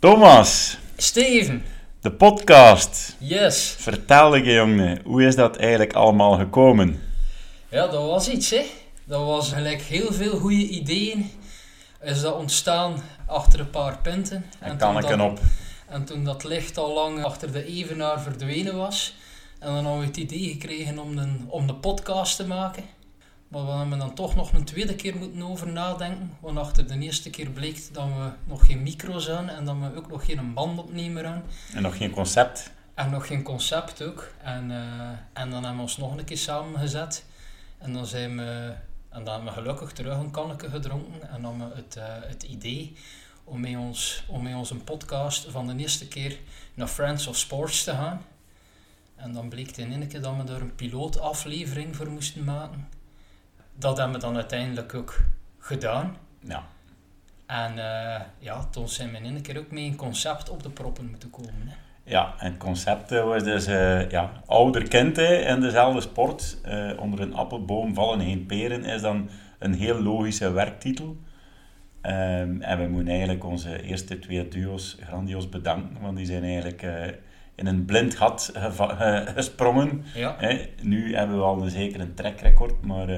Thomas, Steven, de podcast. yes. Vertel ik jongen, hoe is dat eigenlijk allemaal gekomen? Ja, dat was iets, hè. Dat was gelijk heel veel goede ideeën. Is dat ontstaan achter een paar punten. En kan ik dat- een op? En toen dat licht al lang achter de evenaar verdwenen was. En dan hadden we het idee gekregen om een, om de podcast te maken. Maar we hebben dan toch nog een tweede keer moeten over nadenken. Want achter de eerste keer bleek dat we nog geen micro's aan en dat we ook nog geen bandopnemer aan. En nog geen concept? En nog geen concept ook. En, eh, en dan hebben we ons nog een keer samengezet. En dan zijn we, en dan hebben we gelukkig terug een kanneke gedronken. En dan hebben we het, eh, het idee om met, ons, om met ons een podcast van de eerste keer naar Friends of Sports te gaan. En dan bleek in één keer dat we daar een pilootaflevering voor moesten maken. Dat hebben we dan uiteindelijk ook gedaan. Ja. En eh, ja, toen zijn we in één keer ook mee een concept op de proppen moeten komen. Hè. Ja, en het concept eh, was dus eh, ja, ouder kind in dezelfde sport. Onder een appelboom vallen geen peren is dan een heel logische werktitel. Ehm, en we moeten eigenlijk onze eerste twee duo's grandioos bedanken, want die zijn eigenlijk in een blind gat gesprongen. Ja. Hè, nu hebben we al een zeker een trackrecord, maar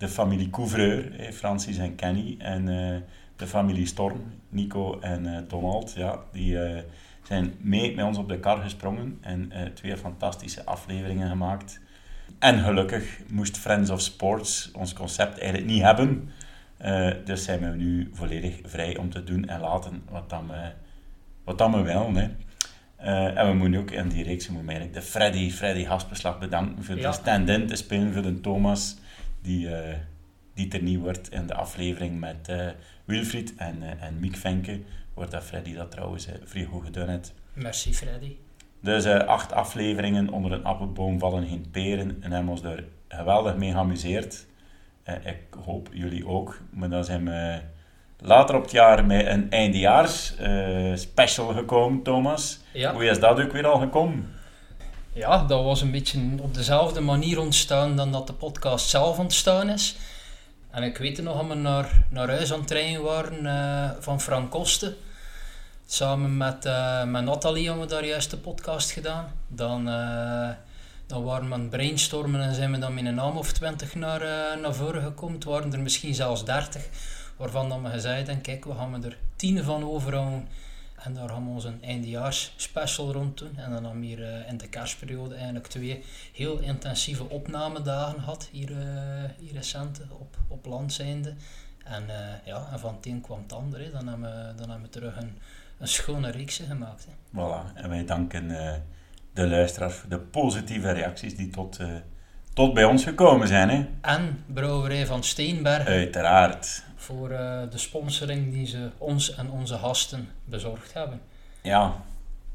de familie Couvreur, hè, Francis en Kenny, en eh, de familie Storm, Nico en eh, Donald, ja, die eh, zijn mee met ons op de kar gesprongen en eh, twee fantastische afleveringen gemaakt. En gelukkig moest Friends of Sports ons concept eigenlijk niet hebben. Eh, dus zijn we nu volledig vrij om te doen en laten wat dan we, wat dan we willen. Hè. Eh, en we moeten ook in die reeks moeten eigenlijk de Freddy, Freddy Haspeslag bedanken voor Ja. de stand-in te spelen voor de Thomas, die, eh die er wordt in de aflevering met eh, Wilfried en, eh, en Miek Venke, waar dat Freddy dat trouwens vrij goed gedaan heeft. Merci Freddy. Dus acht afleveringen onder een appelboom vallen geen peren en hebben ons daar geweldig mee geamuseerd. Ik hoop jullie ook. Maar dan zijn we later op het jaar met een eindejaars special gekomen, Thomas. Ja. Hoe is dat ook weer al gekomen? Ja, dat was een beetje op dezelfde manier ontstaan dan dat de podcast zelf ontstaan is. En ik weet nog dat we naar, naar huis aan het rijden waren eh, van Frank Kosten. Samen met, eh, met Nathalie hebben we daar juist de podcast gedaan. Dan, eh, dan waren we aan het brainstormen en zijn we dan met een naam of twintig naar, naar voren gekomen. Het waren er misschien zelfs dertig. Waarvan dan we gezegd hebben, kijk, we gaan er tien van overhouden. En daar gaan we ons een eindejaars special rond doen. En dan hebben we hier eh, in de kerstperiode eigenlijk twee heel intensieve opnamedagen gehad. Hier, eh hier recent, op, op land zijnde. En, eh, ja, en van het een kwam het ander. hè. Dan, hebben we, dan hebben we terug een, een schone reeks gemaakt. Hè. Voilà. En wij danken de luisteraars voor de positieve reacties die tot, tot bij ons gekomen zijn. Hè? En Brouwerij van Steenberg Uiteraard. Voor eh, de sponsoring die ze ons en onze gasten bezorgd hebben. Ja,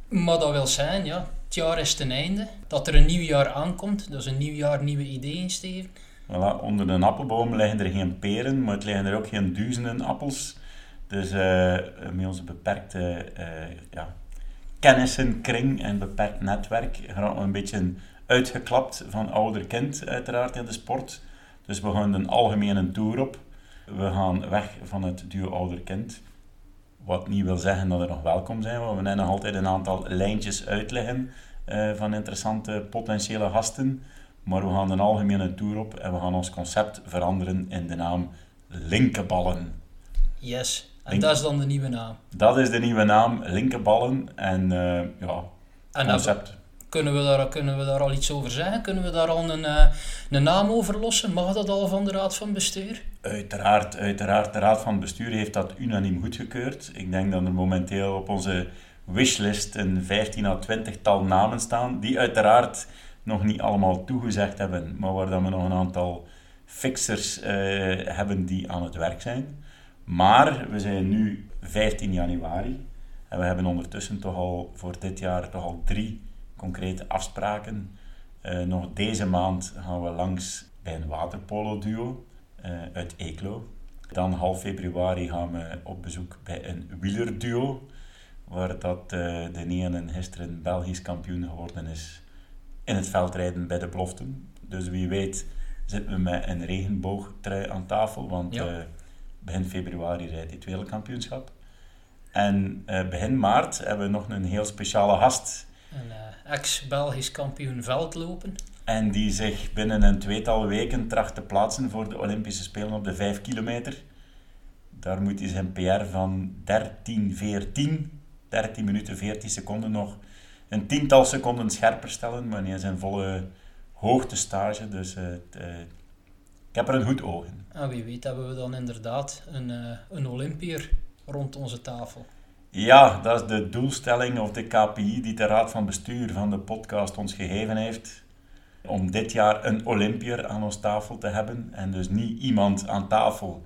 Maar dat wil zijn, ja, het jaar is ten einde. Dat er een nieuw jaar aankomt. Dus een nieuw jaar, nieuwe ideeën, Steven. Voilà, onder een appelboom liggen er geen peren, maar het liggen er ook geen duizenden appels. Dus eh, met onze beperkte eh, ja, kennissenkring en beperkt netwerk gaan we een beetje uitgeklapt van ouder kind uiteraard in de sport. Dus we gaan een algemene tour op. We gaan weg van het duo ouder kind. Wat niet wil zeggen dat er nog welkom zijn, want we hebben nog altijd een aantal lijntjes uitleggen eh, van interessante potentiële gasten. Maar we gaan een algemene tour op en we gaan ons concept veranderen in de naam Linkeballen. Yes. En Link- dat is dan de nieuwe naam. Dat is de nieuwe naam, Linkeballen. En eh, ja, En concept. Kunnen, we daar, kunnen we daar al iets over zeggen? Kunnen we daar al een, eh, een naam over lossen? Mag dat al van de Raad van Bestuur? Uiteraard, uiteraard. De Raad van Bestuur heeft dat unaniem goedgekeurd. Ik denk dat er momenteel op onze wishlist een 15 à 20 tal namen staan, die uiteraard nog niet allemaal toegezegd hebben, maar waar dat we nog een aantal fixers eh, hebben die aan het werk zijn. Maar we zijn nu 15 januari en we hebben ondertussen toch al voor dit jaar toch al drie concrete afspraken. Eh, nog deze maand gaan we langs bij een waterpolo-duo eh, uit Eeklo. Dan half februari gaan we op bezoek bij een wielerduo, waar dat eh, de gisteren Belgisch kampioen geworden is in het veldrijden bij de beloften. Dus wie weet zitten we met een regenboogtrui aan tafel, want Ja. begin februari rijdt hij het wereldkampioenschap. En uh, begin maart hebben we nog een heel speciale gast. Ex-Belgisch kampioen veldlopen. En die zich binnen een tweetal weken tracht te plaatsen voor de Olympische Spelen op de 5 kilometer. Daar moet hij zijn PR van 13.14, 13 minuten 14 seconden nog, een tiental seconden scherper stellen, maar hij zijn volle hoogtestage. Dus uh, ik heb er een goed oog in. En wie weet hebben we dan inderdaad een, uh, een Olympier rond onze tafel. Ja, dat is de doelstelling of de KPI die de Raad van Bestuur van de podcast ons gegeven heeft. Om dit jaar een Olympier aan ons tafel te hebben. En dus niet iemand aan tafel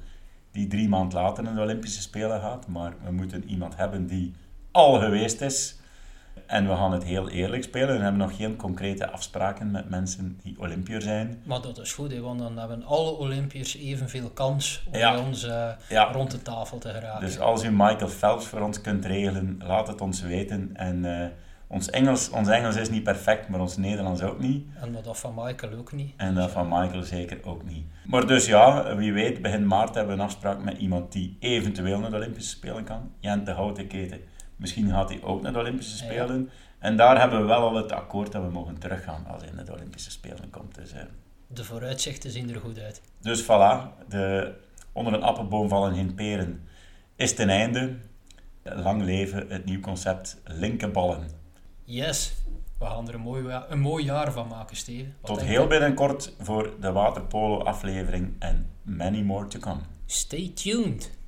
die drie maanden later naar de Olympische Spelen gaat. Maar we moeten iemand hebben die al geweest is en we gaan het heel eerlijk spelen. We hebben nog geen concrete afspraken met mensen die Olympiër zijn. Maar dat is goed, want dan hebben alle Olympiërs evenveel kans om bij ons uh, rond de tafel te geraken. Dus als u Michael Phelps voor ons kunt regelen, laat het ons weten. En uh, ons, Engels, ons Engels is niet perfect, maar ons Nederlands ook niet. En dat van Michael ook niet. En dat van Michael zeker ook niet. Maar dus ja, wie weet, begin maart hebben we een afspraak met iemand die eventueel naar de Olympische Spelen kan. Jan de Houten Keten Misschien gaat hij ook naar de Olympische Spelen. En daar hebben we wel al het akkoord dat we mogen teruggaan als hij naar de Olympische Spelen komt. Dus, uh, de vooruitzichten zien er goed uit. Dus voilà, de, onder een appelboom vallen geen peren is ten einde. Lang leven het nieuw concept linkenballen. Yes, we gaan er een mooi, een mooi jaar van maken, Steven. Tot heel binnenkort voor de waterpolo aflevering en many more to come. Stay tuned.